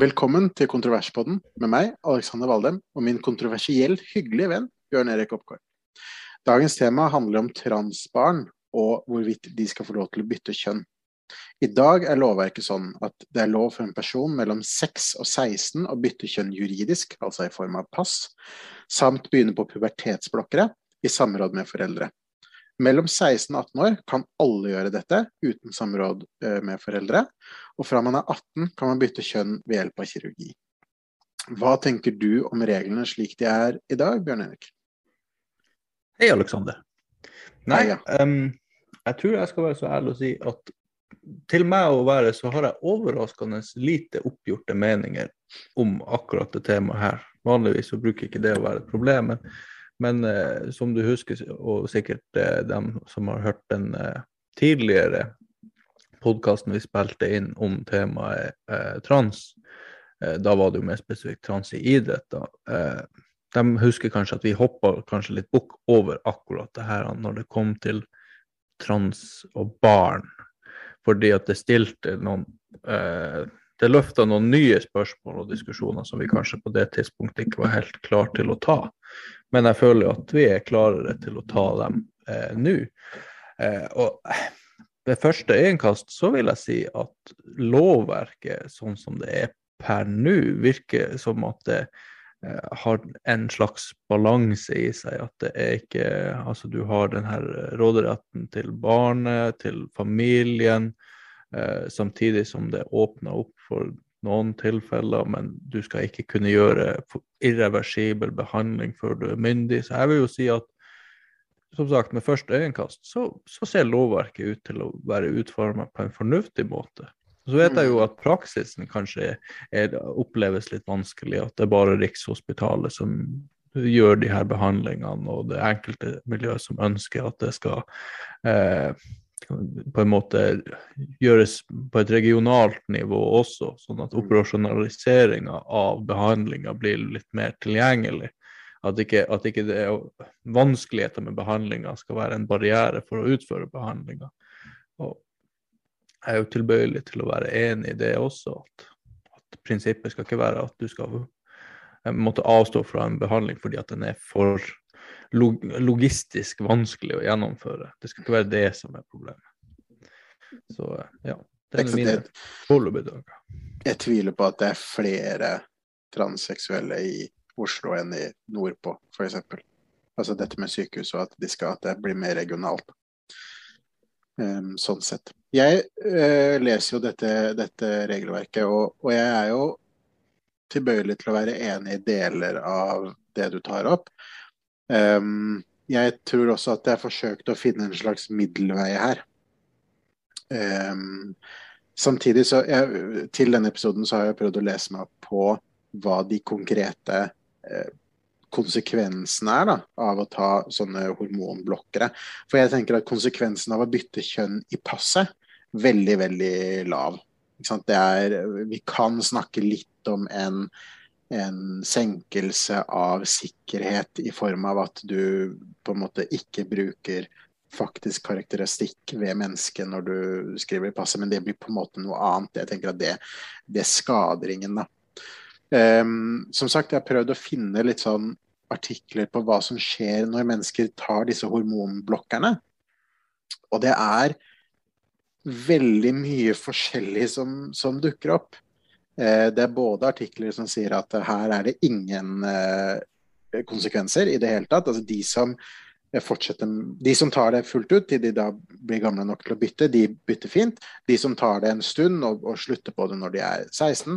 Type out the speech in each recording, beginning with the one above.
Velkommen til Kontroverspodden med meg, Alexander Valdem, og min kontroversielt hyggelige venn Bjørn Erik Oppgaard. Dagens tema handler om transbarn og hvorvidt de skal få lov til å bytte kjønn. I dag er lovverket sånn at det er lov for en person mellom 6 og 16 å bytte kjønn juridisk, altså i form av pass, samt begynne på pubertetsblokkere i samråd med foreldre. Mellom 16 og 18 år kan alle gjøre dette uten samråd eh, med foreldre, og fra man er 18 kan man bytte kjønn ved hjelp av kirurgi. Hva tenker du om reglene slik de er i dag, Bjørn Erik? Hei, Aleksander. Nei, Hei, ja. um, jeg tror jeg skal være så ærlig å si at til meg å være så har jeg overraskende lite oppgjorte meninger om akkurat det temaet her. Vanligvis så bruker ikke det å være et problem. men men eh, som du husker, og sikkert eh, dem som har hørt den eh, tidligere podkasten vi spilte inn om temaet eh, trans, eh, da var det jo mer spesifikt trans i idrett. da. Eh, de husker kanskje at vi hoppa kanskje litt bukk over akkurat det her når det kom til trans og barn. Fordi at det stilte noen Det løfta noen nye spørsmål og diskusjoner som vi kanskje på det tidspunktet ikke var helt klar til å ta. Men jeg føler at vi er klarere til å ta dem eh, nå. Eh, og ved første øyekast så vil jeg si at lovverket sånn som det er per nå, virker som at det eh, har en slags balanse i seg. At det er ikke Altså du har den her råderetten til barnet, til familien, eh, samtidig som det åpner opp for noen tilfeller, men du skal ikke kunne gjøre irreversibel behandling før du er myndig. Så jeg vil jo si at som sagt, med første øyekast så, så ser lovverket ut til å være utforma på en fornuftig måte. Så vet jeg jo at praksisen kanskje er, oppleves litt vanskelig, at det er bare Rikshospitalet som gjør de her behandlingene, og det enkelte miljøet som ønsker at det skal eh, på en måte gjøres på et regionalt nivå også, sånn at mm. operasjonaliseringa av behandlinga blir litt mer tilgjengelig. At ikke, at ikke det er vanskeligheter med behandlinga skal være en barriere for å utføre behandlinga. Jeg er jo tilbøyelig til å være enig i det også, at, at prinsippet skal ikke være at du skal måtte avstå fra en behandling fordi at den er for log logistisk vanskelig å gjennomføre. Det skal ikke være det som er problemet. Så ja. Det er mine foreløpige dager. Jeg tviler på at det er flere transseksuelle i Oslo enn i nordpå, f.eks. Altså dette med sykehus og at, de skal, at det blir mer regionalt. Um, sånn sett. Jeg uh, leser jo dette, dette regelverket, og, og, jeg er jo tilbøyelig til å være enig i deler av det du tar opp. Um, jeg tror også at jeg forsøkte forsøkt å finne en slags middelvei her. Um, samtidig så jeg, Til denne episoden så har jeg prøvd å lese meg opp på hva de konkrete eh, konsekvensene er da, av å ta sånne hormonblokkere. For jeg tenker at konsekvensen av å bytte kjønn i passet veldig, veldig lav. Er, vi kan snakke litt om en en senkelse av sikkerhet i form av at du på en måte ikke bruker faktisk karakteristikk ved mennesket når du skriver i passet, men det blir på en måte noe annet. Jeg tenker at det, det skader ingen, da. Um, som sagt, jeg har prøvd å finne litt sånn artikler på hva som skjer når mennesker tar disse hormonblokkerne. Og det er veldig mye forskjellig som, som dukker opp. Eh, det er både artikler som sier at her er det ingen eh, konsekvenser i det hele tatt. Altså de som fortsetter, de som tar det fullt ut til de da blir gamle nok til å bytte, de bytter fint. De som tar det en stund og, og slutter på det når de er 16,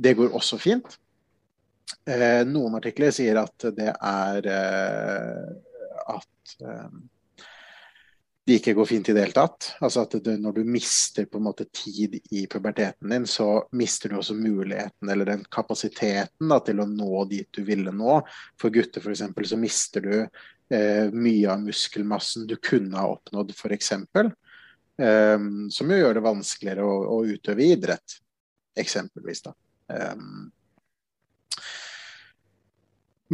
det går også fint. Eh, noen artikler sier at det er at de ikke går fint i det hele tatt. Altså at du, Når du mister på en måte tid i puberteten din, så mister du også muligheten eller den kapasiteten da, til å nå dit du ville nå. For gutter f.eks. så mister du eh, mye av muskelmassen du kunne ha oppnådd f.eks. Um, som jo gjør det vanskeligere å, å utøve idrett, eksempelvis. da. Um,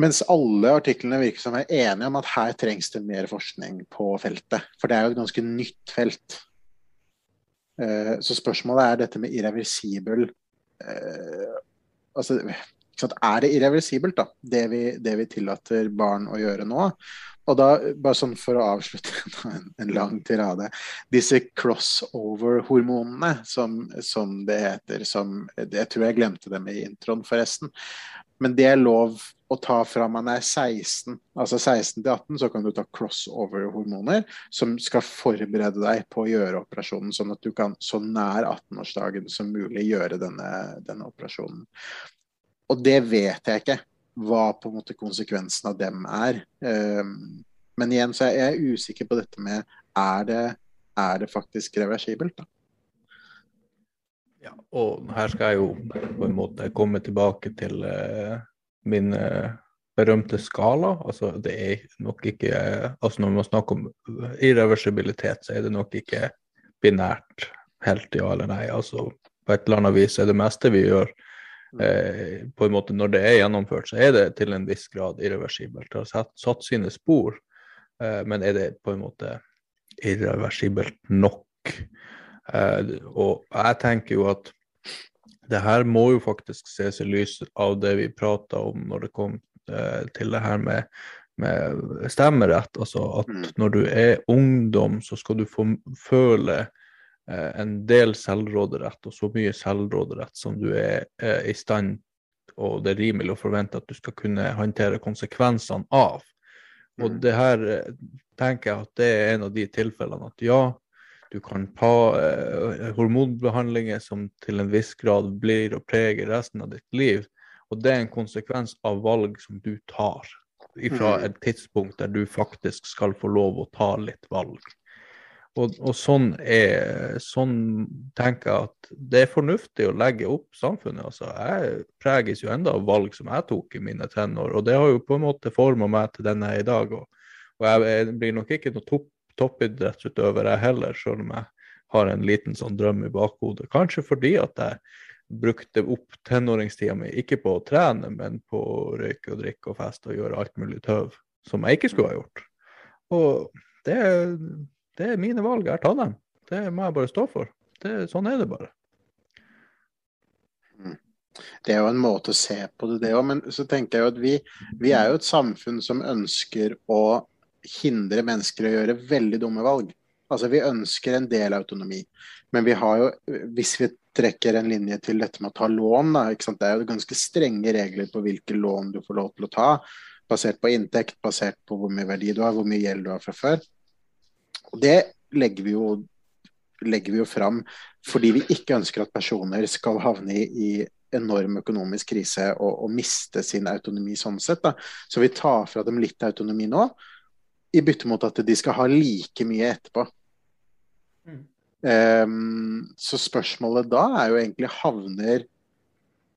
mens alle artiklene virker som er enige om at her trengs det mer forskning på feltet. For det er jo et ganske nytt felt. Eh, så spørsmålet er dette med irreversibel eh, altså, Er det irreversibelt, da, det vi, det vi, tillater barn å gjøre nå? Og da, bare sånn for å avslutte en, lang tirade Disse crossover-hormonene, som, som, det heter, som Jeg tror jeg glemte dem i introen, forresten. Men det er lov å ta fra man er 16, altså 16 til 18, så kan du ta crossover-hormoner som skal forberede deg på å gjøre operasjonen, sånn at du kan så nær 18-årsdagen som mulig gjøre denne, denne, operasjonen. Og det vet jeg ikke hva på en måte konsekvensen av dem er. Um, men igjen så er jeg usikker på dette med er det, er det faktisk reversibelt. da? Ja, og her skal jeg jo på en måte komme tilbake til uh, min uh, berømte skala. Altså det er nok ikke altså Når man snakker om irreversibilitet, så er det nok ikke binært helt ja eller nei. Altså på et eller annet vis er det meste vi gjør mm. eh, på en måte Når det er gjennomført, så er det til en viss grad irreversibelt. Det har satt, satt sine spor, eh, men er det på en måte irreversibelt nok? Eh, og jeg tenker jo at det her må jo faktisk ses i lys av det vi prata om når det kom eh, til det her med, med stemmerett. Altså at mm. når du er ungdom, så skal du få føle eh, en del selvråderett, og så mye selvråderett som du er i stand og det er rimelig å forvente at du skal kunne håndtere konsekvensene av. Og mm. det her tenker jeg at det er en av de tilfellene at ja, du kan ta eh, hormonbehandlinger som til en viss grad blir og preger resten av ditt liv. Og det er en konsekvens av valg som du tar fra mm. et tidspunkt der du faktisk skal få lov å ta litt valg. Og, og sånn, er, sånn tenker jeg at det er fornuftig å legge opp samfunnet. Altså, jeg preges jo enda av valg som jeg tok i mine tenår, og det har jo på en måte forma meg til den jeg er i dag. Og, og jeg, jeg blir nok ikke noe topp toppidrettsutøver, jeg heller, selv om jeg har en liten sånn drøm i bakhodet. Kanskje fordi at jeg brukte opp tenåringstida mi ikke på å trene, men på å røyke og drikke og feste og gjøre alt mulig tøv som jeg ikke skulle ha gjort. Og det, det er mine valg, jeg har tatt dem. Det må jeg bare stå for. Det, sånn er det bare. Mm. Det er jo en måte å se på det, det òg. Men så tenker jeg jo at vi, vi er jo et samfunn som ønsker å hindre mennesker å gjøre veldig dumme valg. Altså Vi ønsker en del autonomi, men vi har jo, hvis vi trekker en linje til dette med å ta lån, da, det er jo ganske strenge regler på hvilke lån du får lov til å ta, basert på inntekt, basert på hvor mye verdi du har, hvor mye gjeld du har fra før. Og Det legger vi jo, legger vi jo fram fordi vi ikke ønsker at personer skal havne i, i enorm økonomisk krise og, og, miste sin autonomi sånn sett. Da. Så vi tar fra dem litt autonomi nå, i bytte mot at de skal ha like mye etterpå. Mm. Um, så spørsmålet da er jo egentlig havner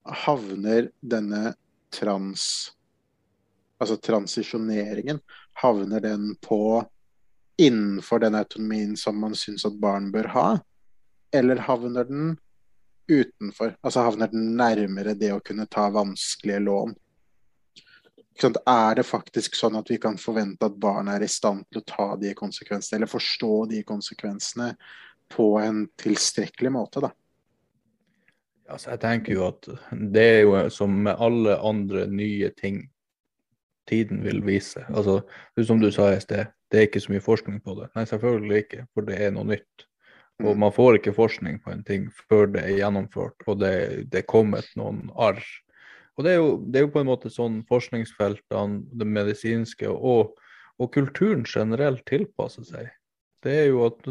Havner denne trans Altså transisjoneringen, havner den på innenfor den autonomien som man syns at barn bør ha? Eller havner den utenfor? Altså havner den nærmere det å kunne ta vanskelige lån? Er det faktisk sånn at vi kan forvente at barn er i stand til å ta de konsekvensene, eller forstå de konsekvensene på en tilstrekkelig måte, da? Altså, jeg tenker jo at det er jo som med alle andre nye ting tiden vil vise. Altså, som du sa i sted, det er ikke så mye forskning på det. Nei, selvfølgelig ikke, for det er noe nytt. Og mm. man får ikke forskning på en ting før det er gjennomført og det, det er kommet noen arr og det er, jo, det er jo på en måte sånn forskningsfeltene, det medisinske og, og kulturen generelt tilpasser seg. Det er jo at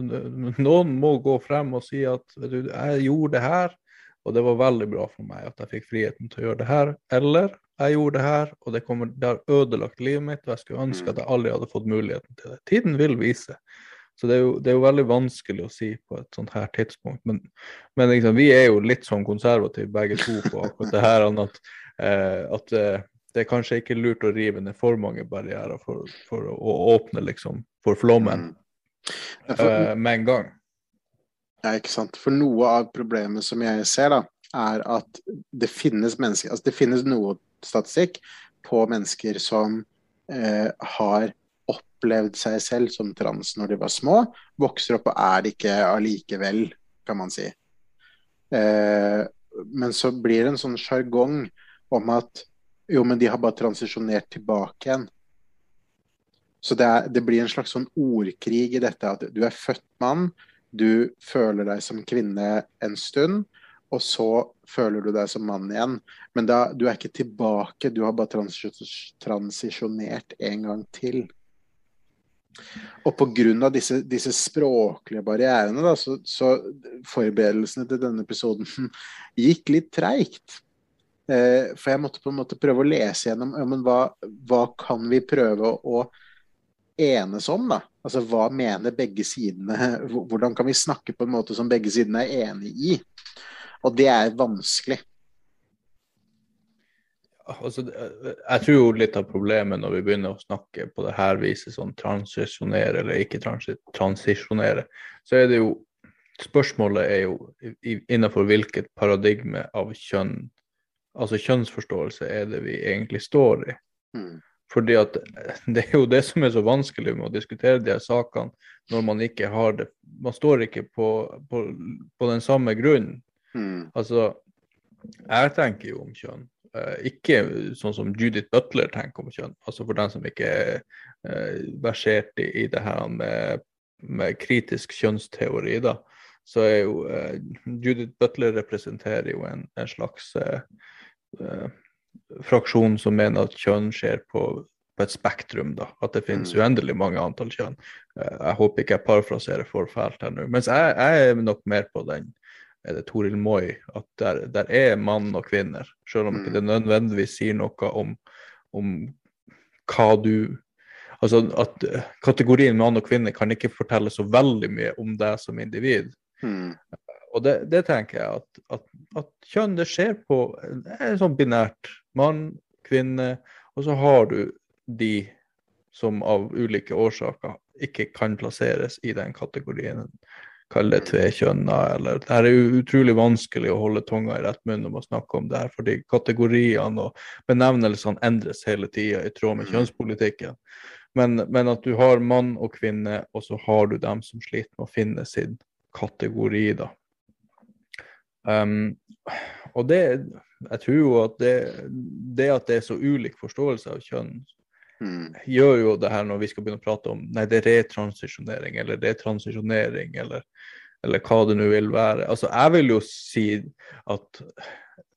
noen må gå frem og si at du, jeg gjorde det her, og det var veldig bra for meg at jeg fikk friheten til å gjøre det her. Eller jeg gjorde det her, og det, kommer, det har ødelagt livet mitt, og jeg skulle ønske at jeg aldri hadde fått muligheten til det. Tiden vil vise. Så det er, jo, det er jo veldig vanskelig å si på et sånt her tidspunkt. Men, men liksom, vi er jo litt sånn konservative begge to på akkurat det her. at Eh, at eh, det er kanskje ikke lurt å rive ned for mange barrierer for, for å åpne liksom for flommen mm. for, uh, med en gang. Ja, ikke sant. For noe av problemet som jeg ser, da, er at det finnes mennesker Altså det finnes noe statistikk på mennesker som eh, har opplevd seg selv som trans når de var små, vokser opp og er ikke allikevel, kan man si. Eh, men så blir det en sånn sjargong om at jo, men de har bare transisjonert tilbake igjen. Så det, er, det, blir en slags sånn ordkrig i dette at du er født mann, du føler deg som kvinne en stund, og så føler du deg som mann igjen. Men da, du er ikke tilbake, du har bare transisjonert en gang til. Og pga. Disse, disse språklige barrierene, da, så, så forberedelsene til denne episoden gikk litt treigt. Eh, for jeg måtte på en måte prøve å lese gjennom ja, hva, hva kan vi prøve å enes om, da? Altså hva mener begge sidene? Hvordan kan vi snakke på en måte som begge sidene er enig i? Og det er vanskelig. Altså, jeg tror jo litt av problemet når vi begynner å snakke på det her viset, sånn transisjonere eller ikke transisjonere, så er det jo Spørsmålet er jo innenfor hvilket paradigme av kjønn, altså kjønnsforståelse, er det vi egentlig står i. Mm. Fordi at Det er jo det som er så vanskelig med å diskutere de her sakene når man ikke har det Man står ikke på, på, på den samme grunnen. Mm. Altså, jeg tenker jo om kjønn. Uh, ikke sånn som Judith Butler tenker om kjønn. Altså For den som ikke er uh, versert i, det her med, med, kritisk kjønnsteori, da, så er jo uh, Judith Butler representerer jo en, en slags fraksjon som mener at kjønn skjer på, på et spektrum. da, At det finnes mm. uendelig mange antall kjønn. jeg håper ikke jeg parafraserer for fælt her nå. Mens jeg, jeg er nok mer på den er det Toril Moi, at der, der, er mann og kvinner. Selv om ikke mm. det nødvendigvis sier noe om, om hva du Altså at kategorien mann og kvinne kan ikke fortelle så veldig mye om deg som individ. Mm. Og det, det, tenker jeg at, at, at, kjønn det skjer på det er sånn binært. Mann, kvinne, og så har du de som av ulike årsaker ikke kan plasseres i den kategorien kall det tvekjønna, eller Det er utrolig vanskelig å holde tunga i rett munn når man snakker om det her, fordi kategoriene og benevnelsene endres hele tida i tråd med mm. kjønnspolitikken. Men, men, at du har mann og kvinne, og så har du dem som sliter med å finne sin kategori, da. Um, og det Jeg tror jo at det, det at det er så ulik forståelse av kjønn, Mm. gjør jo det her når vi skal begynne å prate om nei, det er retransisjonering eller retransisjonering eller, eller hva det nå vil være. Altså, jeg vil jo si at,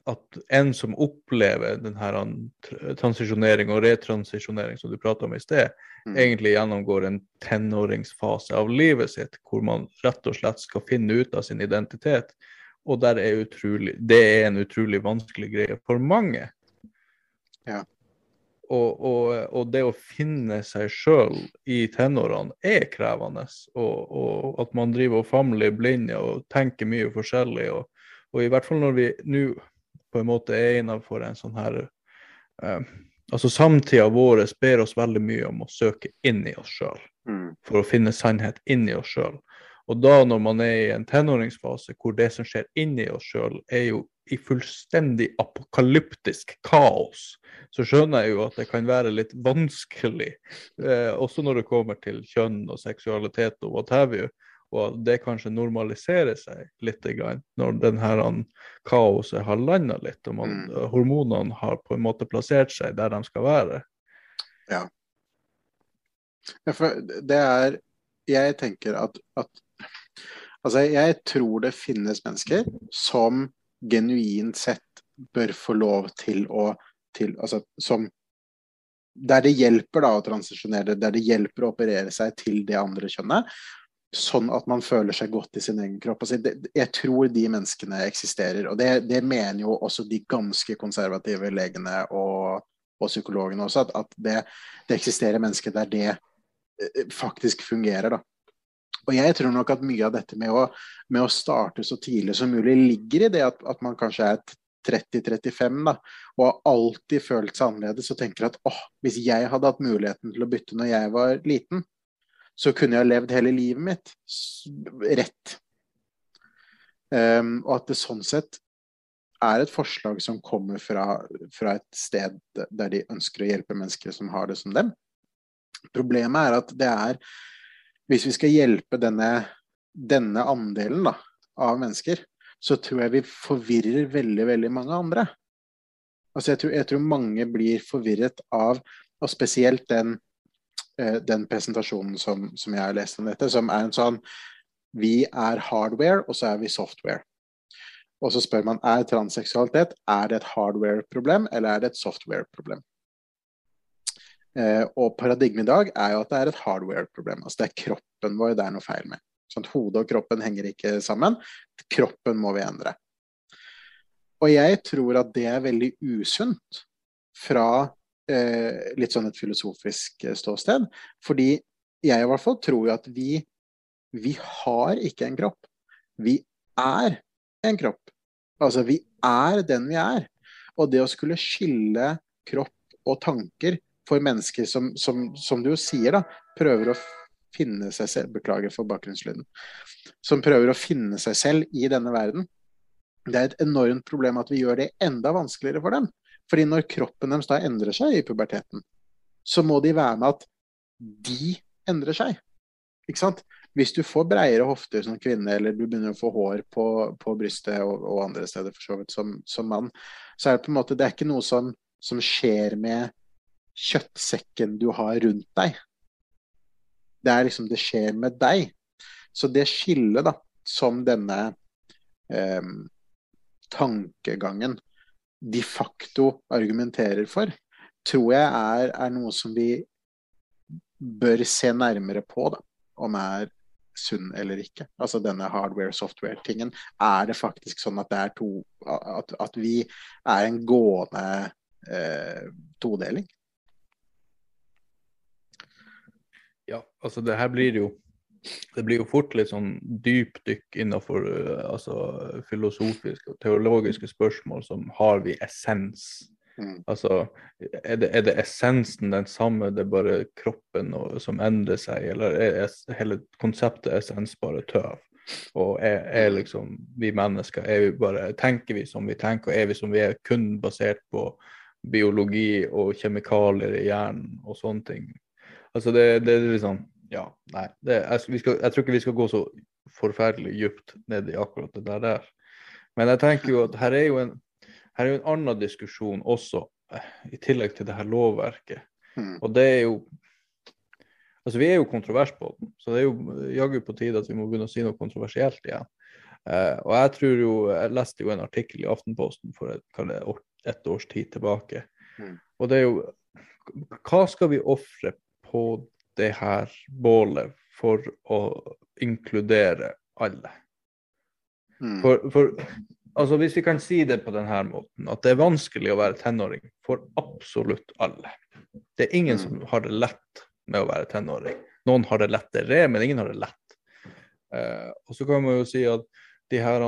at en som opplever denne transisjonering og retransisjonering som du prata om i sted, mm. egentlig gjennomgår en tenåringsfase av livet sitt hvor man rett og slett skal finne ut av sin identitet. Og er utrolig, det er en utrolig vanskelig greie for mange. Ja. Og, og, og, det å finne seg sjøl i tenårene er krevende. Og, og, at man driver og famler i blinde og tenker mye forskjellig. Og, i hvert fall når vi nå på en måte er innenfor en sånn her eh, Altså samtida vår ber oss veldig mye om å søke inn i oss sjøl. Mm. For å finne sannhet inni oss sjøl. Og da når man er i en tenåringsfase hvor det som skjer inni oss sjøl, er jo i fullstendig apokalyptisk kaos, så skjønner jeg jo at det kan være litt vanskelig, eh, også når det kommer til kjønn og seksualitet og what have you. Og det kanskje normaliserer seg litt grann, når denne kaoset har landa litt, og man, mm. hormonene har på en måte plassert seg der de skal være. Ja. ja for det er Jeg tenker at, at Altså, jeg tror det finnes mennesker som genuint sett bør få lov til å til, altså, som, Der det hjelper da å transisjonere, der det hjelper å operere seg til det andre kjønnet. Sånn at man føler seg godt i sin egen kropp. Altså, det, jeg tror de menneskene eksisterer. Og det, det, mener jo også de ganske konservative legene og, og psykologene også, at, at det, det, eksisterer mennesker der det eh, faktisk fungerer. da. Og jeg tror nok at mye av dette med å, med å starte så tidlig som mulig ligger i det at, at man kanskje er 30-35 da, og har alltid følt seg annerledes og tenker at åh, hvis jeg hadde hatt muligheten til å bytte når jeg var liten, så kunne jeg levd hele livet mitt rett. Um, og at det sånn sett er et forslag som kommer fra, fra, et sted der de ønsker å hjelpe mennesker som har det som dem. Problemet er at det er hvis vi skal hjelpe denne, denne andelen da, av mennesker, så tror jeg vi forvirrer veldig, veldig mange andre. Altså jeg, tror, jeg tror mange blir forvirret av, og spesielt den, eh, den presentasjonen som, som, jeg har lest om dette, som er en sånn Vi er hardware, og så er vi software. Og så spør man er transseksualitet er det et hardware-problem eller er det et software-problem. Eh, og paradigmet i dag er jo at det er et hardware-problem. Altså det er kroppen vår det er noe feil med. Sånn, at hodet og kroppen henger ikke sammen. Kroppen må vi endre. Og jeg tror at det er veldig usunt fra eh, litt sånn et filosofisk eh, ståsted. Fordi jeg i hvert fall tror jo at vi, vi har ikke en kropp. Vi er en kropp. Altså vi er den vi er. Og det å skulle skille kropp og tanker for mennesker som, som, som du jo sier, da, prøver å finne seg selv Beklager for bakgrunnslyden. Som prøver å finne seg selv i denne verden. Det er et enormt problem at vi gjør det enda vanskeligere for dem. Fordi når kroppen deres da endrer seg i puberteten, så må de være med at de endrer seg. Ikke sant? Hvis du får breiere hofter som kvinne, eller du begynner å få hår på, på brystet og, og, andre steder for så vidt som, som, mann, så er det på en måte det er ikke noe som, som skjer med kjøttsekken du har rundt deg. Det er liksom det skjer med deg. Så det skillet da, som denne eh, tankegangen de facto argumenterer for, tror jeg er, er, noe som vi bør se nærmere på, da, om er sunn eller ikke. Altså denne hardware-software-tingen. Er det faktisk sånn at det er to At, at vi er en gående eh, todeling? Ja, altså det her blir jo det blir jo fort litt sånn dypdykk innenfor uh, altså, filosofiske og teologiske spørsmål som har vi essens? Mm. Altså, er det, er det, essensen den samme, det er bare kroppen og, som endrer seg, eller er hele konseptet essens bare tøv? Og er, er, liksom vi mennesker, er vi bare, tenker vi som vi tenker, og er vi som vi er kun basert på biologi og kjemikalier i hjernen og sånne ting? Altså det, det er liksom Ja, nei. Det, jeg, skal, jeg, tror ikke vi skal gå så forferdelig dypt ned i akkurat det der. Men jeg tenker jo at her er jo en, her er jo en annen diskusjon også, eh, i tillegg til det her lovverket. Mm. Og det er jo Altså, vi er jo kontrovers på den, så det er jo jaggu på tide at vi må begynne å si noe kontroversielt igjen. Uh, og jeg tror jo Jeg leste jo en artikkel i Aftenposten for et, et års tid tilbake. Mm. Og det er jo Hva skal vi ofre på det her bålet for å inkludere alle. Mm. For, for, altså Hvis vi kan si det på denne måten, at det er vanskelig å være tenåring for absolutt alle. Det er ingen mm. som har det lett med å være tenåring. Noen har det lettere, men ingen har det lett. Eh, og så kan man jo si at de her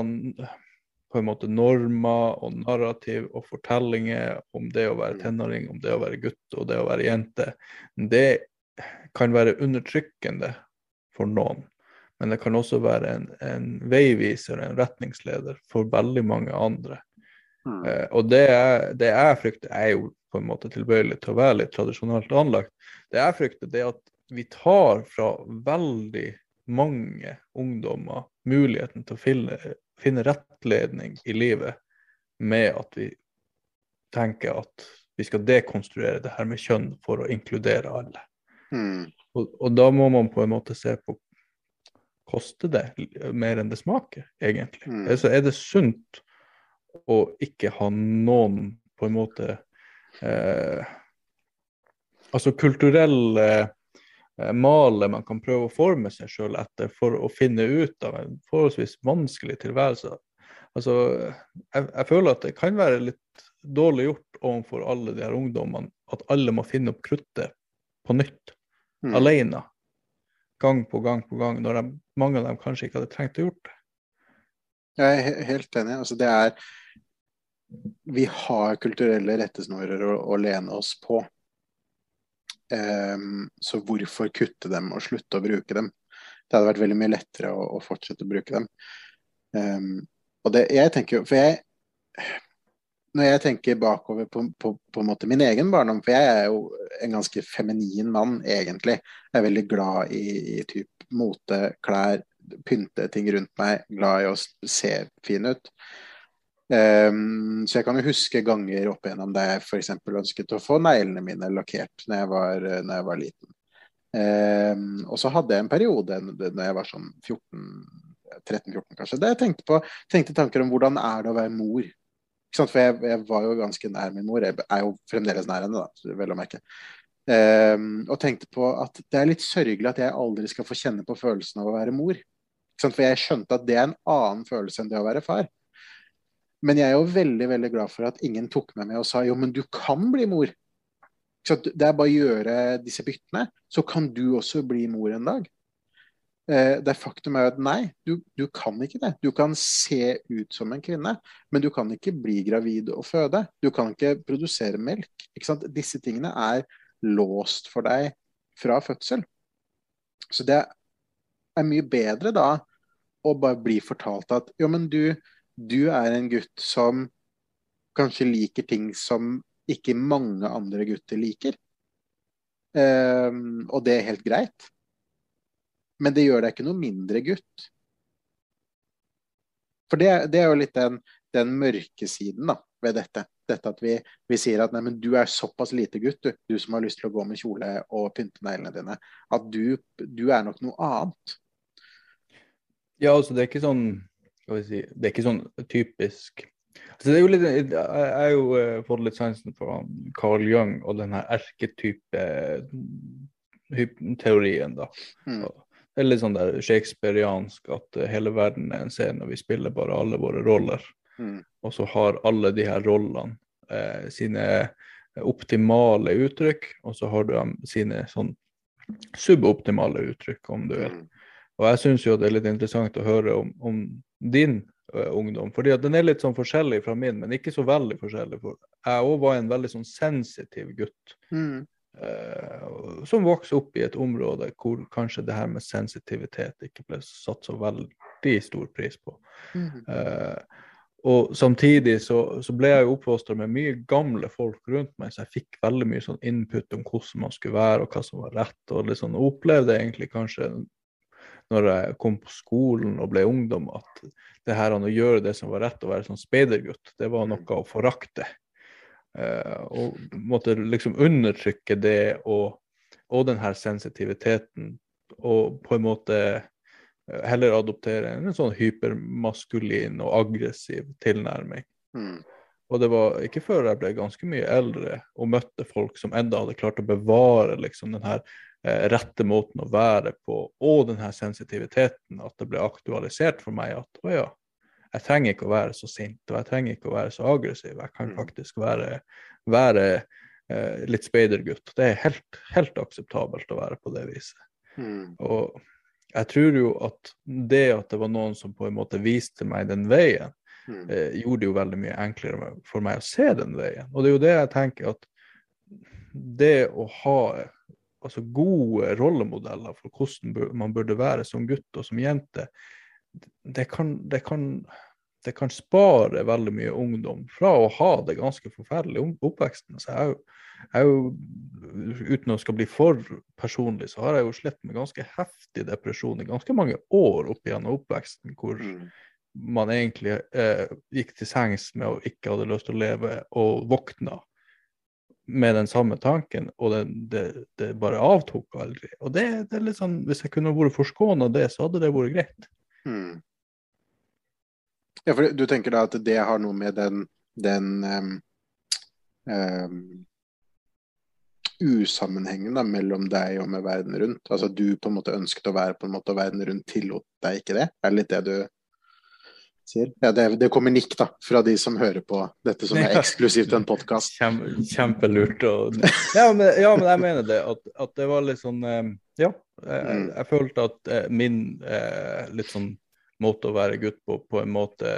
på en måte normer og narrativ og fortellinger om det å være mm. tenåring, om det å være gutt og det å være jente, det kan være undertrykkende for noen. Men det kan også være en, en veiviser, en retningsleder for veldig mange andre. Mm. Eh, og det, er, det jeg frykter, er jo på en måte tilbøyelig til å være litt tradisjonelt anlagt. Det jeg frykter, det er at vi tar fra veldig mange ungdommer muligheten til å finne, finne rettledning i livet med at vi tenker at vi skal dekonstruere det her med kjønn for å inkludere alle. Mm. Og, og, da må man på en måte se på Koster det mer enn det smaker, egentlig? Mm. Altså, er det sunt å ikke ha noen på en måte eh, Altså kulturelle eh, maler man kan prøve å forme seg sjøl etter for å finne ut av en forholdsvis vanskelig tilværelse. Altså, jeg, jeg, føler at det kan være litt dårlig gjort overfor alle de her ungdommene at alle må finne opp kruttet på nytt mm. alene. Gang på gang på gang, når de, mange av dem kanskje ikke hadde trengt å gjort det. Jeg er helt enig. Altså, det er Vi har kulturelle rettesnorer å, å lene oss på. Um, så hvorfor kutte dem og slutte å bruke dem? Det hadde vært veldig mye lettere å, å fortsette å bruke dem. Um, og det, jeg tenker jo For jeg når jeg tenker bakover på, på, på min egen barndom, for jeg er jo en ganske feminin mann, egentlig. Jeg er veldig glad i, i typ mote, klær, pynte ting rundt meg, glad i å se fin ut. Um, så jeg kan jo huske ganger opp igjennom da jeg f.eks. ønsket å få neglene mine lakkert når jeg var, når jeg var liten. Um, og så hadde jeg en periode når jeg var sånn 13-14 kanskje, der jeg tenkte, på, tenkte tanker om hvordan er det å være mor. For jeg, jeg, var jo ganske nær min mor. Jeg er jo fremdeles nær henne, da, vel å merke. Um, og tenkte på at det er litt sørgelig at jeg aldri skal få kjenne på følelsen av å være mor. For jeg skjønte at det er en annen følelse enn det å være far. Men jeg er jo veldig veldig glad for at ingen tok meg med og sa jo, men du kan bli mor. Så det er bare å gjøre disse byttene, så kan du også bli mor en dag. Eh, det faktum er at nei, du, du, kan ikke det. Du kan se ut som en kvinne, men du kan ikke bli gravid og føde. Du kan ikke produsere melk. Ikke Disse tingene er låst for deg fra fødsel. Så det er mye bedre da å bare bli fortalt at jo, men du, du er en gutt som kanskje liker ting som ikke mange andre gutter liker. Um, og det er helt greit. Men det gjør deg ikke noe mindre gutt. For det, det er jo litt den, den mørke siden da, ved dette. Dette at vi, vi sier at nei, du er såpass lite gutt, du, du som har lyst til å gå med kjole og pynte neglene dine, at du, du er nok noe annet. Ja, altså det er ikke sånn skal vi si, Det er ikke sånn typisk altså, det er jo litt, Jeg har jo uh, fått litt sansen for Carl Jung og den her erketype teorien, da. Mm. Det er litt sånn der shakespeariansk at uh, hele verden er en scene, og vi spiller bare alle våre roller. Mm. Og så har alle de her rollene eh, sine optimale uttrykk, og så har du sine sånn suboptimale uttrykk, om du vil. Mm. Og jeg syns jo det er litt interessant å høre om, om din uh, ungdom. fordi at den er litt sånn forskjellig fra min, men ikke så veldig forskjellig. For jeg òg var en veldig sånn sensitiv gutt. Mm. Uh, som vokste opp i et område hvor kanskje det her med sensitivitet ikke ble satt så veldig stor pris på. Mm. Uh, og samtidig så, så, ble jeg jo oppfostra med mye gamle folk rundt meg, så jeg fikk veldig mye sånn input om hvordan man skulle være og hva som var rett. Og liksom opplevde egentlig kanskje når jeg kom på skolen og ble ungdom, at det her å gjøre det som var rett, å være sånn speidergutt, det var noe å forakte. Uh, og måtte liksom undertrykke det og, og den her sensitiviteten, og på en måte uh, heller adoptere en sånn hypermaskulin og aggressiv tilnærming. Mm. Og det var ikke før jeg ble ganske mye eldre og møtte folk som enda hadde klart å bevare liksom den her Eh, rette måten å være på, og denne sensitiviteten, at det ble aktualisert for meg at å ja, jeg trenger ikke å være så sint, og jeg trenger ikke å være så aggressiv. Jeg kan mm. faktisk være, være eh, litt speidergutt. Det er helt, helt, akseptabelt å være på det viset. Mm. Og jeg tror jo at det at det var noen som på en måte viste meg den veien, mm. eh, gjorde det jo veldig mye enklere for meg å se den veien. Og det er jo det jeg tenker at det å ha altså gode rollemodeller for hvordan man burde være som gutt og som jente, det kan, det kan, det kan spare veldig mye ungdom fra å ha det ganske forferdelig oppveksten. Så jeg, jeg jo, uten å skal bli for personlig, så har jeg jo slitt med ganske heftig depresjon i ganske mange år opp gjennom oppveksten, hvor mm. man egentlig eh, gikk til sengs med å ikke hadde lyst til å leve, og våkna med den samme tanken, og det, det, det bare avtok aldri. Og det, det, er litt sånn, Hvis jeg kunne vært forskåna det, så hadde det vært greit. Hmm. Ja, for Du tenker da at det har noe med den, den um, um, usammenhengen da, mellom deg og med verden rundt? Altså Du på en måte ønsket å være på en måte, og verden rundt tillot deg ikke det? Er det litt det du sier. Ja, det, det, kommer nikk da, fra de som hører på dette som er eksklusivt en podkast. Kjempe, kjempelurt. Og... Ja, men, ja, men, jeg mener det. At, at, det var litt sånn eh, Ja, jeg, mm. jeg følte at eh, min eh, litt sånn måte å være gutt på, på en måte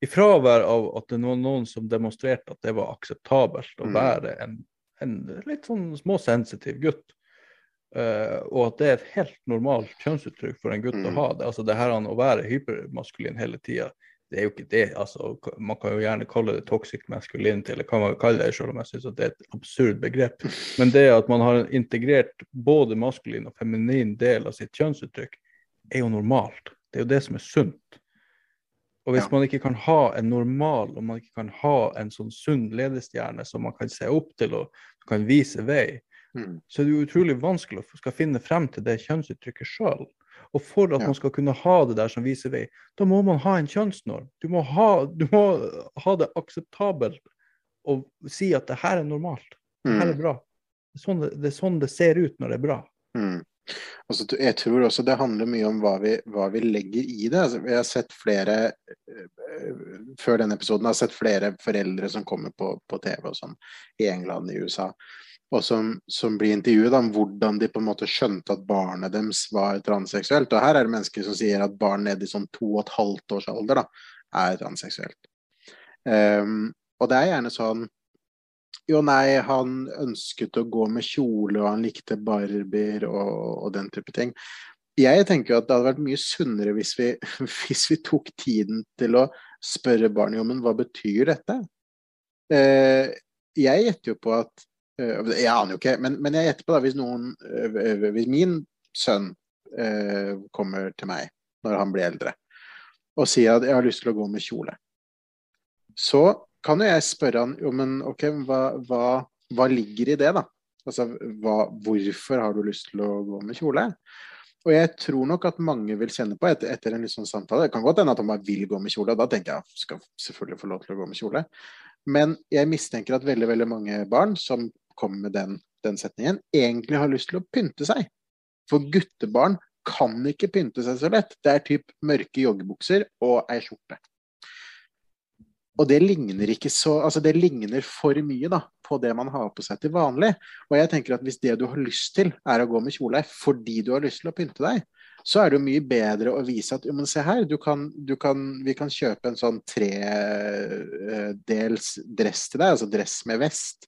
I fravær av at det var noen som demonstrerte at det var akseptabelt å mm. være en, en litt sånn småsensitiv gutt, Uh, og at det er et helt normalt kjønnsuttrykk for en gutt mm. å ha det. Altså det her å være hypermaskulin hele tida, det er jo ikke det. altså Man kan jo gjerne kalle det toxic masculinity, eller hva man kan kalle det, selv om jeg syns det er et absurd begrep. Men det at man har integrert både maskulin og feminin del av sitt kjønnsuttrykk er jo normalt. Det er jo det som er sunt. Og hvis ja. man ikke kan ha en normal, og man ikke kan ha en sånn sunn ledestjerne som man kan se opp til og kan vise vei, mm. så er det utrolig vanskelig å skal finne frem til det kjønnsuttrykket sjøl. Og for at ja. man skal kunne ha det der som viser vei, da må man ha en kjønnsnorm. Du må ha, du må ha det akseptabelt og si at det her er normalt. Det her er mm. bra. Det er sånn det, det, er sånn det ser ut når det er bra. Mm. Altså, jeg tror også det handler mye om hva vi, hva vi legger i det. Altså, jeg har sett flere øh, før denne episoden har sett flere foreldre som kommer på, på TV og sånn i England, i USA, og som, som blir intervjuet om hvordan de på en måte skjønte at barnet deres var transseksuelt. Og her er det mennesker som sier at barn nede i sånn to og et halvt års alder da, er transseksuelt. Um, og det er gjerne sånn jo, nei, han ønsket å gå med kjole, og han likte barbier og, og, den type ting. Jeg tenker jo at det hadde vært mye sunnere hvis vi, hvis vi tok tiden til å spørre barnet om hva betyr dette. Uh, jeg gjetter jo på at Jeg aner jo ikke, men, men jeg gjetter på da hvis noen eh, Hvis min sønn eh, kommer til meg når han blir eldre og sier at jeg har lyst til å gå med kjole, så kan jo jeg spørre han jo, men ok, hva, hva, hva ligger i det, da? Altså, hva, hvorfor har du lyst til å gå med kjole? Og jeg tror nok at mange vil kjenne på et, etter en litt sånn samtale Det kan godt hende at han bare vil gå med kjole, og da tenker jeg skal selvfølgelig få lov til å gå med kjole. Men jeg mistenker at veldig veldig mange barn som kommer med den, den setningen, egentlig har lyst til å pynte seg. For guttebarn kan ikke pynte seg så lett. Det er typ mørke joggebukser og ei skjorte. Og det ligner ikke så Altså det ligner for mye da, på det man har på seg til vanlig. Og jeg tenker at hvis det du har lyst til er å gå med kjole fordi du har lyst til å pynte deg, så er det jo mye bedre å vise at men se her, du kan, du kan, vi kan kjøpe en sånn tredels dress til deg, altså dress med vest,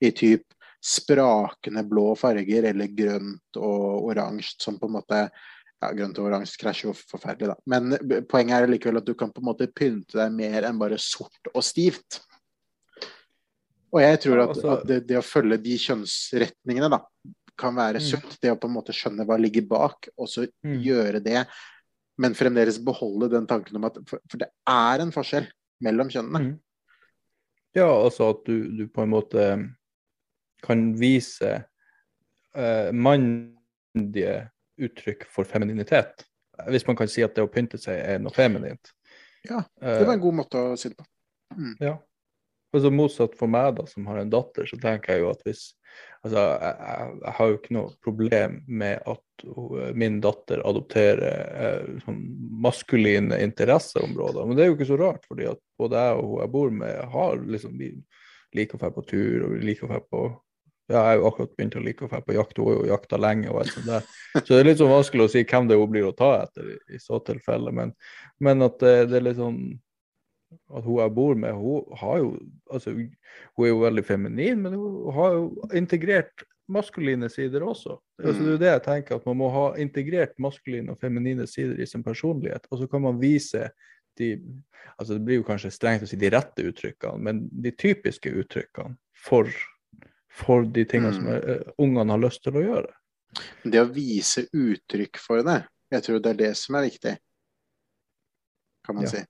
i typ sprakende blå farger eller grønt og oransje, som på en måte ja, grønt og oransje krasjer jo forferdelig, da. Men poenget er likevel at du kan på en måte pynte deg mer enn bare sort og stivt. Og jeg tror at, altså- at det, det, å følge de kjønnsretningene da, kan være mm. sunt. Det å på en måte skjønne hva ligger bak, og så mm. gjøre det. Men fremdeles beholde den tanken om at For, for det er en forskjell mellom kjønnene. Mm. Ja, altså at du, du, på en måte kan vise eh, mandige uttrykk for femininitet. Hvis man kan si at det å pynte seg er noe feminint. Ja, det var en god måte å si det på. Mm. Ja. Altså Motsatt for meg, da, som har en datter, så tenker jeg jo at hvis Altså, jeg, jeg har jo ikke noe problem med at min datter adopterer eh, sånn maskuline interesseområder. Men det er jo ikke så rart, fordi at både jeg og hun jeg bor med, har liksom Vi liker å dra på tur, og vi liker å på ja, jeg har jo akkurat begynt å like å dra på jakt, hun har jo jakta lenge. og alt sånt der. Så det er litt sånn vanskelig å si hvem det hun blir å ta etter i, i så tilfelle. Men, men at det, det, er litt sånn at hun jeg bor med, hun har jo altså, Hun er jo veldig feminin, men hun har jo integrert maskuline sider også. Altså, det er jo det jeg tenker, at man må ha integrert maskuline og feminine sider i sin personlighet. Og så kan man vise de altså Det blir jo kanskje strengt å si de rette uttrykkene, men de typiske uttrykkene for for de tingene mm. som uh, ungene har lyst til å gjøre. Det å vise uttrykk for det, jeg tror det er det som er viktig, kan man ja. si.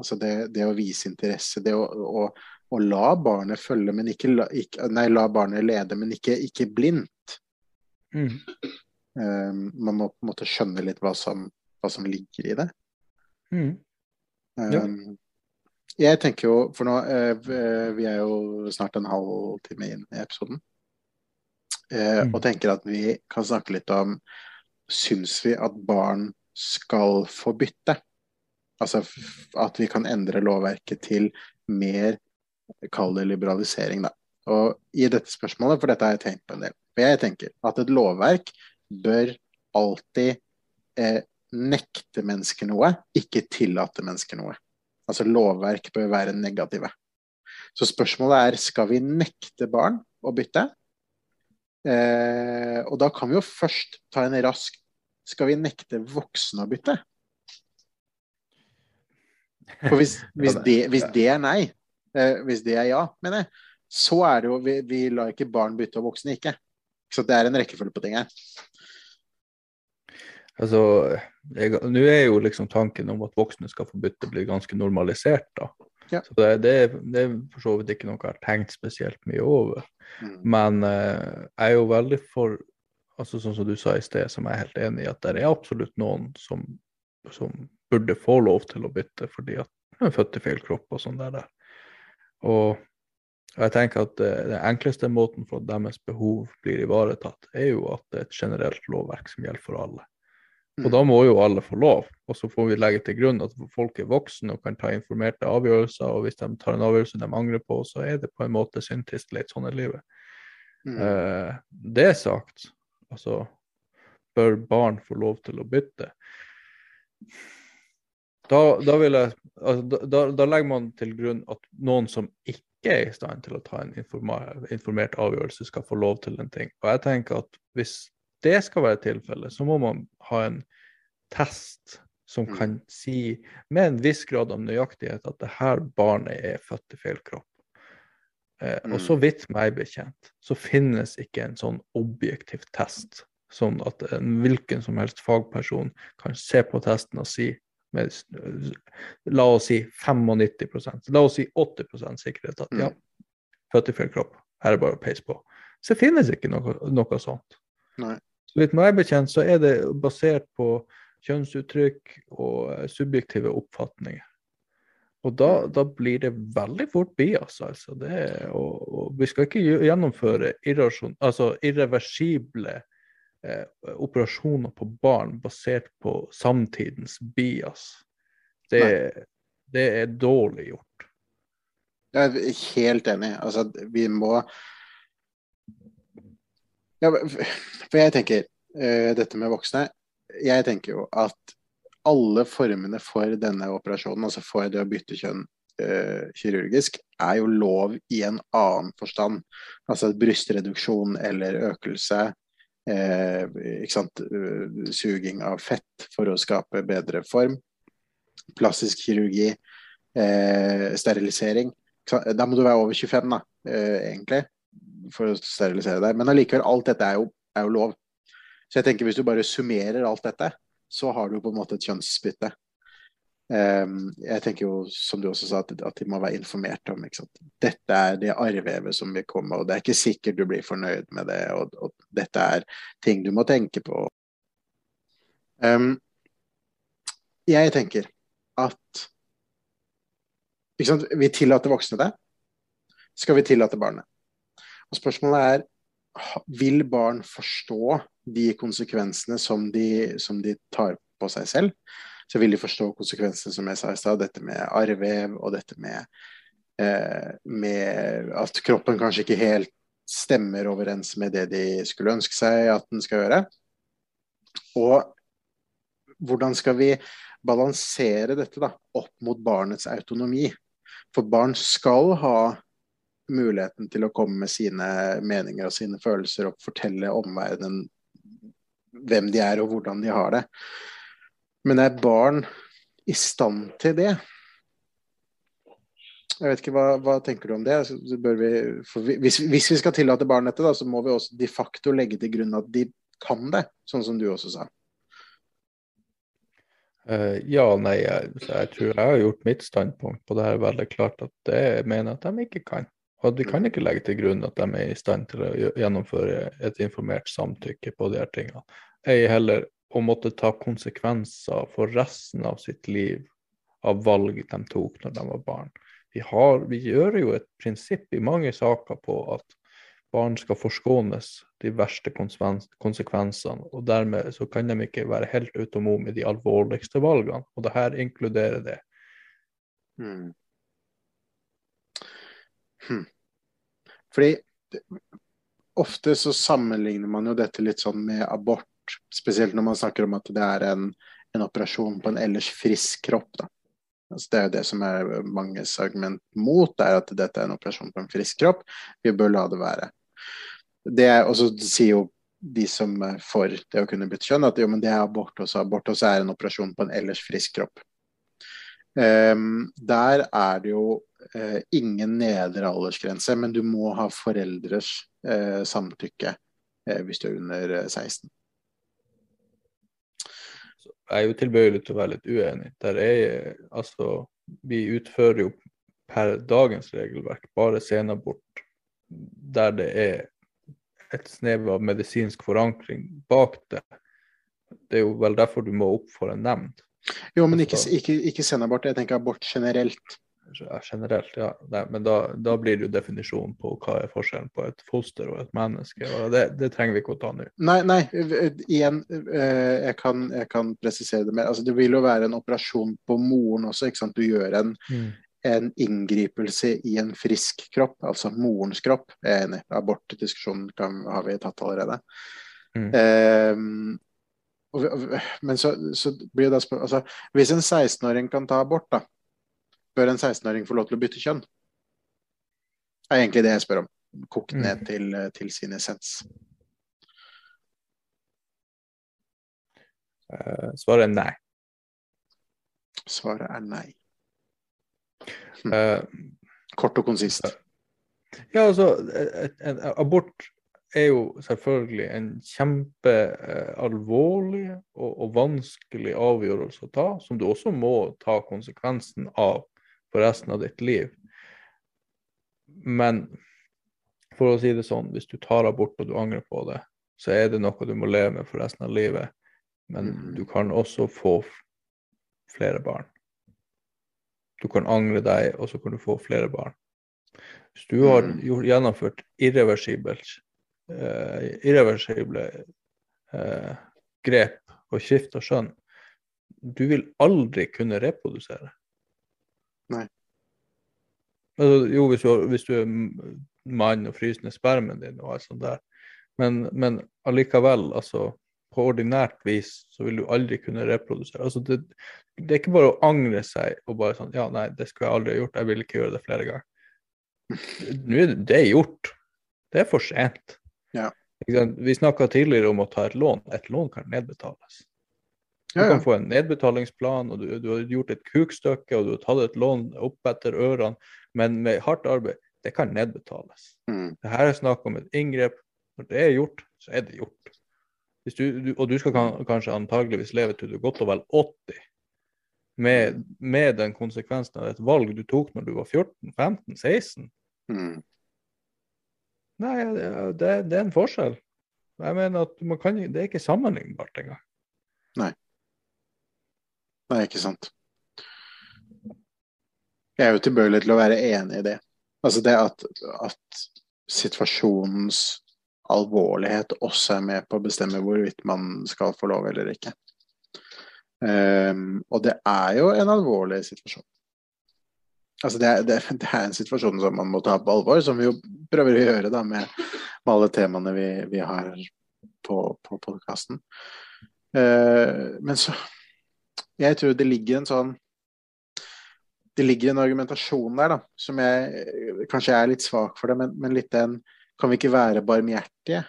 Altså det, det, å vise interesse, det å, å, å la barnet følge, men ikke, ikke, Nei, la barnet lede, men ikke, ikke blindt. Mm. Um, man må på en måte skjønne litt hva som, hva som ligger i det. Mm. Ja. Um, jeg tenker jo, for nå uh, Vi er jo snart en halvtime inn i episoden. Uh, mm. Og tenker at vi kan snakke litt om Syns vi at barn skal få bytte? Altså at vi kan endre lovverket til mer Kall det liberalisering, da. Og i dette spørsmålet, for dette har jeg tenkt på en del. For jeg tenker at et lovverk bør alltid eh, nekte mennesker noe, ikke tillate mennesker noe. Altså lovverk bør være negative. Så spørsmålet er skal vi nekte barn å bytte. Eh, og da kan vi jo først ta en rask Skal vi nekte voksne å bytte? For hvis, hvis, det, hvis det, er nei, eh, hvis det er ja, mener jeg, så er det jo Vi, vi lar ikke barn bytte og voksne ikke. Så det er en rekkefølge på ting her. Altså, Nå er jo liksom tanken om at voksne skal få bytte, blir ganske normalisert. da. Ja. Så det, det, det, er for så vidt ikke noe jeg har tenkt spesielt mye over. Mm. Men eh, jeg er jo veldig for altså Sånn som du sa i sted, som jeg er helt enig i, at det er absolutt noen som, som burde få lov til å bytte fordi at de er født i feil kropp og sånn der. Og jeg tenker at den enkleste måten for at deres behov blir ivaretatt, er jo at det er et generelt lovverk som gjelder for alle. Og mm. da må jo alle få lov. Og så får vi legge til grunn at folk er voksne og kan ta informerte avgjørelser. Og hvis de tar en avgjørelse de angrer på, så er det på en måte synd trist litt sånn i livet. Mm. Uh, det sagt, altså Bør barn få lov til å bytte? Da, da, jeg, altså, da, da, legger man til grunn at noen som ikke er i stand til å ta en informert avgjørelse, skal få lov til en ting. Og jeg tenker at hvis det skal være tilfellet, så må man ha en test som mm. kan si med en viss grad av nøyaktighet at det her barnet er født i feil kropp. Eh, mm. Og så vidt meg bekjent, så finnes ikke en sånn objektiv test. Sånn at en hvilken som helst fagperson kan se på testen og si med la oss si 95 la oss si 80% sikkerhet at ja, mm. født i feil kropp, her er det bare å peise på. Så det finnes ikke noe, noe sånt. Nei. Så vidt meg bekjent så er det basert på kjønnsuttrykk og eh, subjektive oppfatninger. Og da, da blir det veldig fort bias, altså. Det, og, og, vi skal ikke gjennomføre altså irreversible eh, operasjoner på barn basert på samtidens bias. Det, det er dårlig gjort. Jeg er helt enig. Altså, vi må ja, for jeg tenker, uh, dette med voksne Jeg tenker jo at alle formene for denne operasjonen, altså for det å bytte kjønn uh, kirurgisk, er jo lov i en annen forstand. Altså brystreduksjon eller økelse. Ikke sant? suging av fett for å skape bedre form. Plastisk kirurgi. sterilisering. Da må du være over 25, da, egentlig for å sterilisere deg. Men allikevel, alt dette er jo, er jo, lov. Så jeg tenker hvis du bare summerer alt dette, så har du på en måte et kjønnsbytte. Um, jeg tenker jo, som du også sa, at, de må være informert om ikke sant? Dette er det arrvevet som vil komme, og det er ikke sikkert du blir fornøyd med det. Og, og dette er ting du må tenke på. Um, jeg tenker at Vi tillater voksne det. Skal vi tillate barnet? Og spørsmålet er vil barn forstå de konsekvensene som de, som de tar på seg selv? Så vil de forstå konsekvensene som jeg sa i stad, dette med arrvev og dette med, eh, med at kroppen kanskje ikke helt stemmer overens med det de skulle ønske seg at den skal gjøre. Og hvordan skal vi balansere dette da, opp mot barnets autonomi? For barn skal ha muligheten til å komme med sine meninger og sine følelser og fortelle omverdenen hvem de er og hvordan de har det. Men er barn i stand til det? Jeg vet ikke, Hva, hva tenker du om det? Altså, vi, hvis, hvis, vi skal tillate barn dette, da, så må vi også de facto legge til grunn at de kan det, sånn som du også sa. Uh, ja, nei, jeg, jeg, tror jeg har gjort mitt standpunkt på det her veldig klart at det mener at de ikke kan. Og vi kan ikke legge til grunn at de er i stand til å gjennomføre et informert samtykke på de her tingene. Ei heller å måtte ta konsekvenser for resten av sitt liv av valg de tok når de var barn. Vi, har, vi gjør jo et prinsipp i mange saker på at barn skal forskånes de verste konsekvensene, og dermed så kan de ikke være helt autonome i de alvorligste valgene, og det her inkluderer det. Hmm. Hmm. Fordi ofte så sammenligner man jo dette litt sånn med abort, spesielt når man snakker om at det er en, en operasjon på en ellers frisk kropp. Altså det er jo det som er manges argument mot, er at dette er en operasjon på en frisk kropp. Vi bør la det være. Det er, og så sier jo de som er for det å kunne bytte kjønn, at jo, men det er abort også. Abort også er en operasjon på en ellers frisk kropp. Um, der er det jo uh, ingen nedre aldersgrense, men du må ha foreldres uh, samtykke uh, hvis du er under 16. Jeg er jo tilbøyelig til å være litt uenig. Der er, altså, vi utfører jo per dagens regelverk bare senabort der det er et snev av medisinsk forankring bak det. Det er jo vel derfor du må opp for en nemnd. Jo, men ikke, ikke, ikke senabort. Jeg tenker abort generelt. Generelt, ja. Nei, men da, da, blir det jo definisjonen på hva er forskjellen på et foster og et menneske. og Det, det trenger vi ikke å ta nå. Nei, nei, igjen, eh, jeg kan, jeg kan presisere det mer. Altså, det vil jo være en operasjon på moren også. ikke sant? Du gjør en, mm en inngripelse i en frisk kropp, altså morens kropp. Jeg er enig. Abortdiskusjonen har vi tatt allerede. Mm. Um, men så, så, blir det spør altså, Hvis en 16-åring kan ta abort, da, bør en 16-åring få lov til å bytte kjønn? Det er egentlig det jeg spør om. Kokt mm. ned til, til, sin essens. Uh, svaret er nei. Svaret er nei. Uh, Kort og konsist. Ja, altså, en, abort er jo selvfølgelig en kjempealvorlig uh, og, og, vanskelig avgjørelse å ta, som du også må ta konsekvensen av for resten av ditt liv. Men for å si det sånn, hvis du tar abort og du angrer på det, så er det noe du må leve med for resten av livet. Men mm. du kan også få flere barn. Du kan angre deg, og så kan du få flere barn. Hvis du har mm. gjort, gjennomført irreversibelt, eh, irreversible eh, grep og skifta skjønn, du vil aldri kunne reprodusere. Altså, jo, hvis du, hvis du, er mann og fryser ned spermen din og alt sånt der, men, men allikevel, altså på ordinært vis så vil du aldri kunne reprodusere. Altså det, det, er ikke bare å angre seg og bare sånn Ja, nei, det skulle jeg aldri ha gjort. Jeg vil ikke gjøre det flere ganger. Nå er det, gjort. Det er for sent. Ja. Vi snakka tidligere om å ta et lån. Et lån kan nedbetales. Du kan få en nedbetalingsplan, og du, du, har gjort et kukstykke, og du har tatt et lån opp etter ørene, men med hardt arbeid, det kan nedbetales. Mm. Det her er snakk om et inngrep. Når det er gjort, så er det gjort. Du, du, og du skal kan, kanskje antageligvis leve til du er godt og vel 80 med, med, den konsekvensen av et valg du tok når du var 14-15-16. Mm. Nei, det, det, er en forskjell. Jeg mener at kan, Det er ikke sammenlignbart engang. Nei. Nei, ikke sant. Jeg er jo tilbøyelig til å være enig i det. Altså det at, at situasjonens alvorlighet også er med på å bestemme hvorvidt man skal få lov eller ikke. Um, og det er jo en alvorlig situasjon. Altså det, er, det, det, er, en situasjon som man må ta på alvor, som vi jo prøver å gjøre da med, med alle temaene vi, vi har på, på podkasten. Uh, men så Jeg tror det ligger en sånn Det ligger en argumentasjon der da, som jeg kanskje er litt svak for det, men, men litt den kan vi ikke være barmhjertige?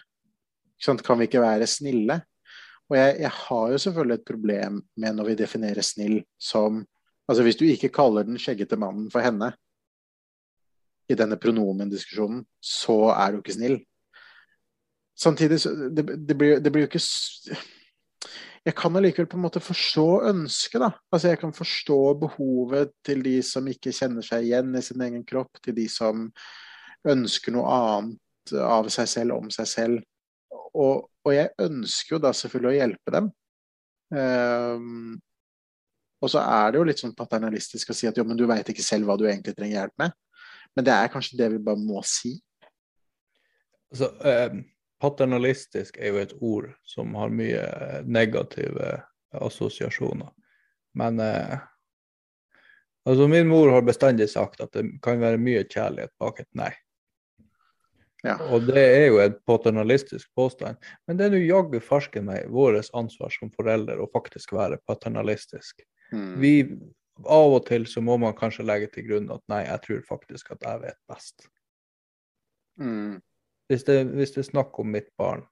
Kan vi ikke være snille? Og jeg, jeg, har jo selvfølgelig et problem med når vi definerer snill som Altså hvis du ikke kaller den skjeggete mannen for henne i denne pronomendiskusjonen, så er du ikke snill. Samtidig så det, det, blir, det blir jo ikke jeg kan allikevel på en måte forstå ønsket, da. Altså jeg kan forstå behovet til de som ikke kjenner seg igjen i sin egen kropp, til de som ønsker noe annet av seg selv om seg selv. Og, og jeg ønsker jo da selvfølgelig å hjelpe dem. Um, og så er det jo litt sånn paternalistisk å si at jo, men du veit ikke selv hva du egentlig trenger hjelp med. Men det er kanskje det vi bare må si. Altså, eh, paternalistisk er jo et ord som har mye negative assosiasjoner. Men eh, altså min mor har bestandig sagt at det kan være mye kjærlighet bak et nei. Ja. Og det er jo et paternalistisk påstand. Men det er nå jaggu farsken meg vårt ansvar som foreldre å faktisk være paternalistisk. Mm. Vi, av og til så må man kanskje legge til grunn at nei, jeg tror faktisk at jeg vet best. Mm. Hvis, det, hvis det er snakk om mitt barn,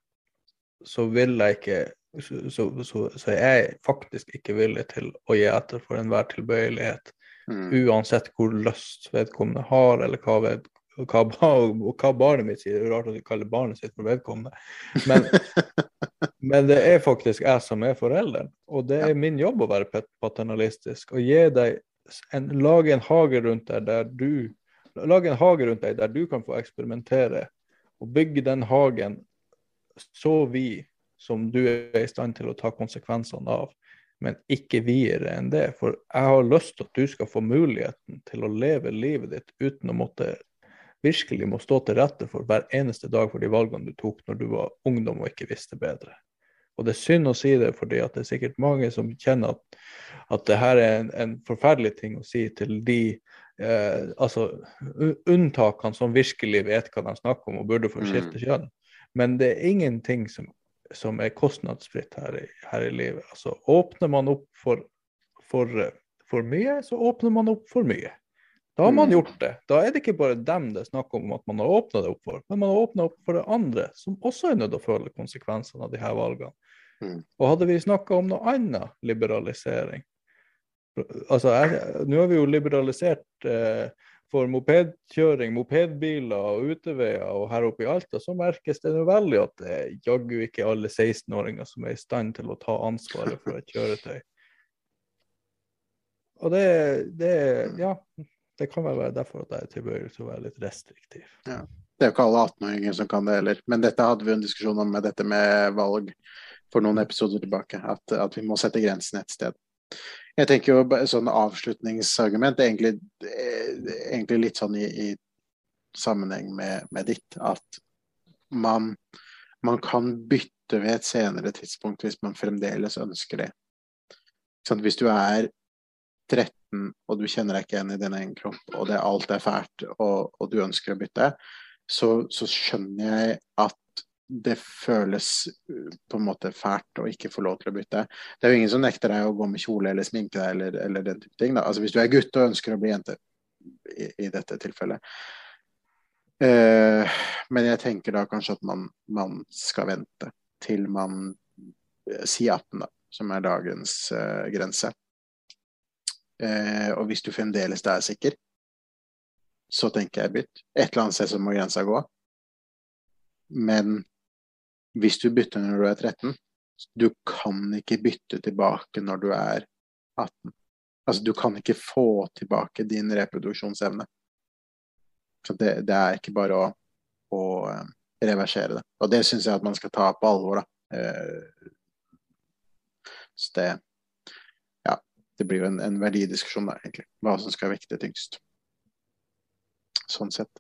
så vil jeg ikke så, så, så, så er jeg faktisk ikke villig til å gi etter for enhver tilbøyelighet. Mm. Uansett hvor lyst vedkommende har, eller hva ved, hva, hva barnet mitt sier. Det er rart å kalle barnet sitt for vedkommende. Men, Men det er faktisk jeg som er forelderen, og det er min jobb å være paternalistisk. Og gi deg en, lage en hage rundt deg der du lage en hage rundt deg der du kan få eksperimentere, og bygge den hagen så vid som du er i stand til å ta konsekvensene av, men ikke videre enn det. For jeg har lyst til at du skal få muligheten til å leve livet ditt uten å måtte virkelig må stå til rette for hver eneste dag for de valgene du tok når du var ungdom og ikke visste bedre. Og det er synd å si det, fordi det er sikkert mange som kjenner at, at det her er en, en, forferdelig ting å si til de eh, altså unntakene som virkelig vet hva de snakker om og burde få skifte mm. kjønn. Men det er ingenting som, som er kostnadsfritt her i, her i, livet. Altså Åpner man opp for, for, for mye, så åpner man opp for mye. Da har man mm. gjort det. Da er det ikke bare dem det er snakk om at man har åpna det opp for, men man har åpna opp for det andre, som også er nødt til å føle konsekvensene av de her valgene. Mm. Og hadde vi snakka om noe annet liberalisering Altså, Nå har vi jo liberalisert eh, for mopedkjøring, mopedbiler og uteveier, og her oppe i Alta så merkes det nå veldig at det er jaggu ikke alle 16-åringer som er i stand til å ta ansvaret for et kjøretøy. Og det, det Ja, det kan vel være derfor at jeg er tilbøyelig til å være litt restriktiv. Ja. Det er jo ikke alle 18-åringer som kan det heller. Men dette hadde vi en diskusjon om med dette med valg for noen episoder tilbake. At, at vi må sette grensen et sted. Jeg tenker jo sånn avslutningsargument er egentlig, egentlig litt sånn i, i sammenheng med, med, ditt. At man, man kan bytte ved et senere tidspunkt hvis man fremdeles ønsker det. Sånn, hvis du er 13 og du kjenner deg ikke igjen i din egen kropp, og det, alt er fælt, og, og du ønsker å bytte, så, så, skjønner jeg at det føles uh, på en måte fælt å ikke få lov til å bytte. Det er jo ingen som nekter deg å gå med kjole eller sminke deg eller, eller den type ting. Da. Altså Hvis du er gutt og ønsker å bli jente, i, i dette tilfellet. Uh, men jeg tenker da kanskje at man, man skal vente til man uh, sier 18, da, som er dagens uh, grense. Eh, og hvis du fremdeles er sikker, så tenker jeg bytt. Et eller annet sted så må grensa gå. Men hvis du bytter når du er 13, du kan ikke bytte tilbake når du er 18. Altså, du kan ikke få tilbake din reproduksjonsevne. Så det, det er ikke bare å, å eh, reversere det. Og det syns jeg at man skal ta på alvor, da. Eh, så det det blir jo en, en verdidiskusjon der, egentlig. Hva som skal vekte tyngst. Sånn sett.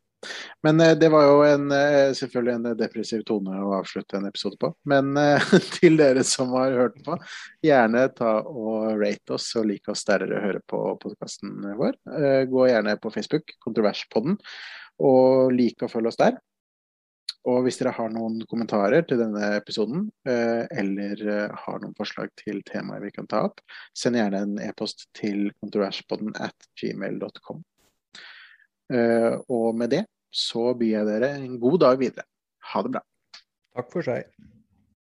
Men eh, det var jo en, eh, selvfølgelig en depressiv tone å avslutte en episode på. Men eh, til dere som har hørt på, gjerne ta og rate oss og like oss der dere hører på podkasten vår. Gå gjerne på Facebook, Kontroverspodden, og like og følg oss der. Og hvis dere har noen kommentarer til denne episoden, eller har noen forslag til temaer vi kan ta opp, send gjerne en e-post til kontroverspodden at gmail.com. Eh, og med det så byr jeg dere en god dag videre. Ha det bra. Takk for seg.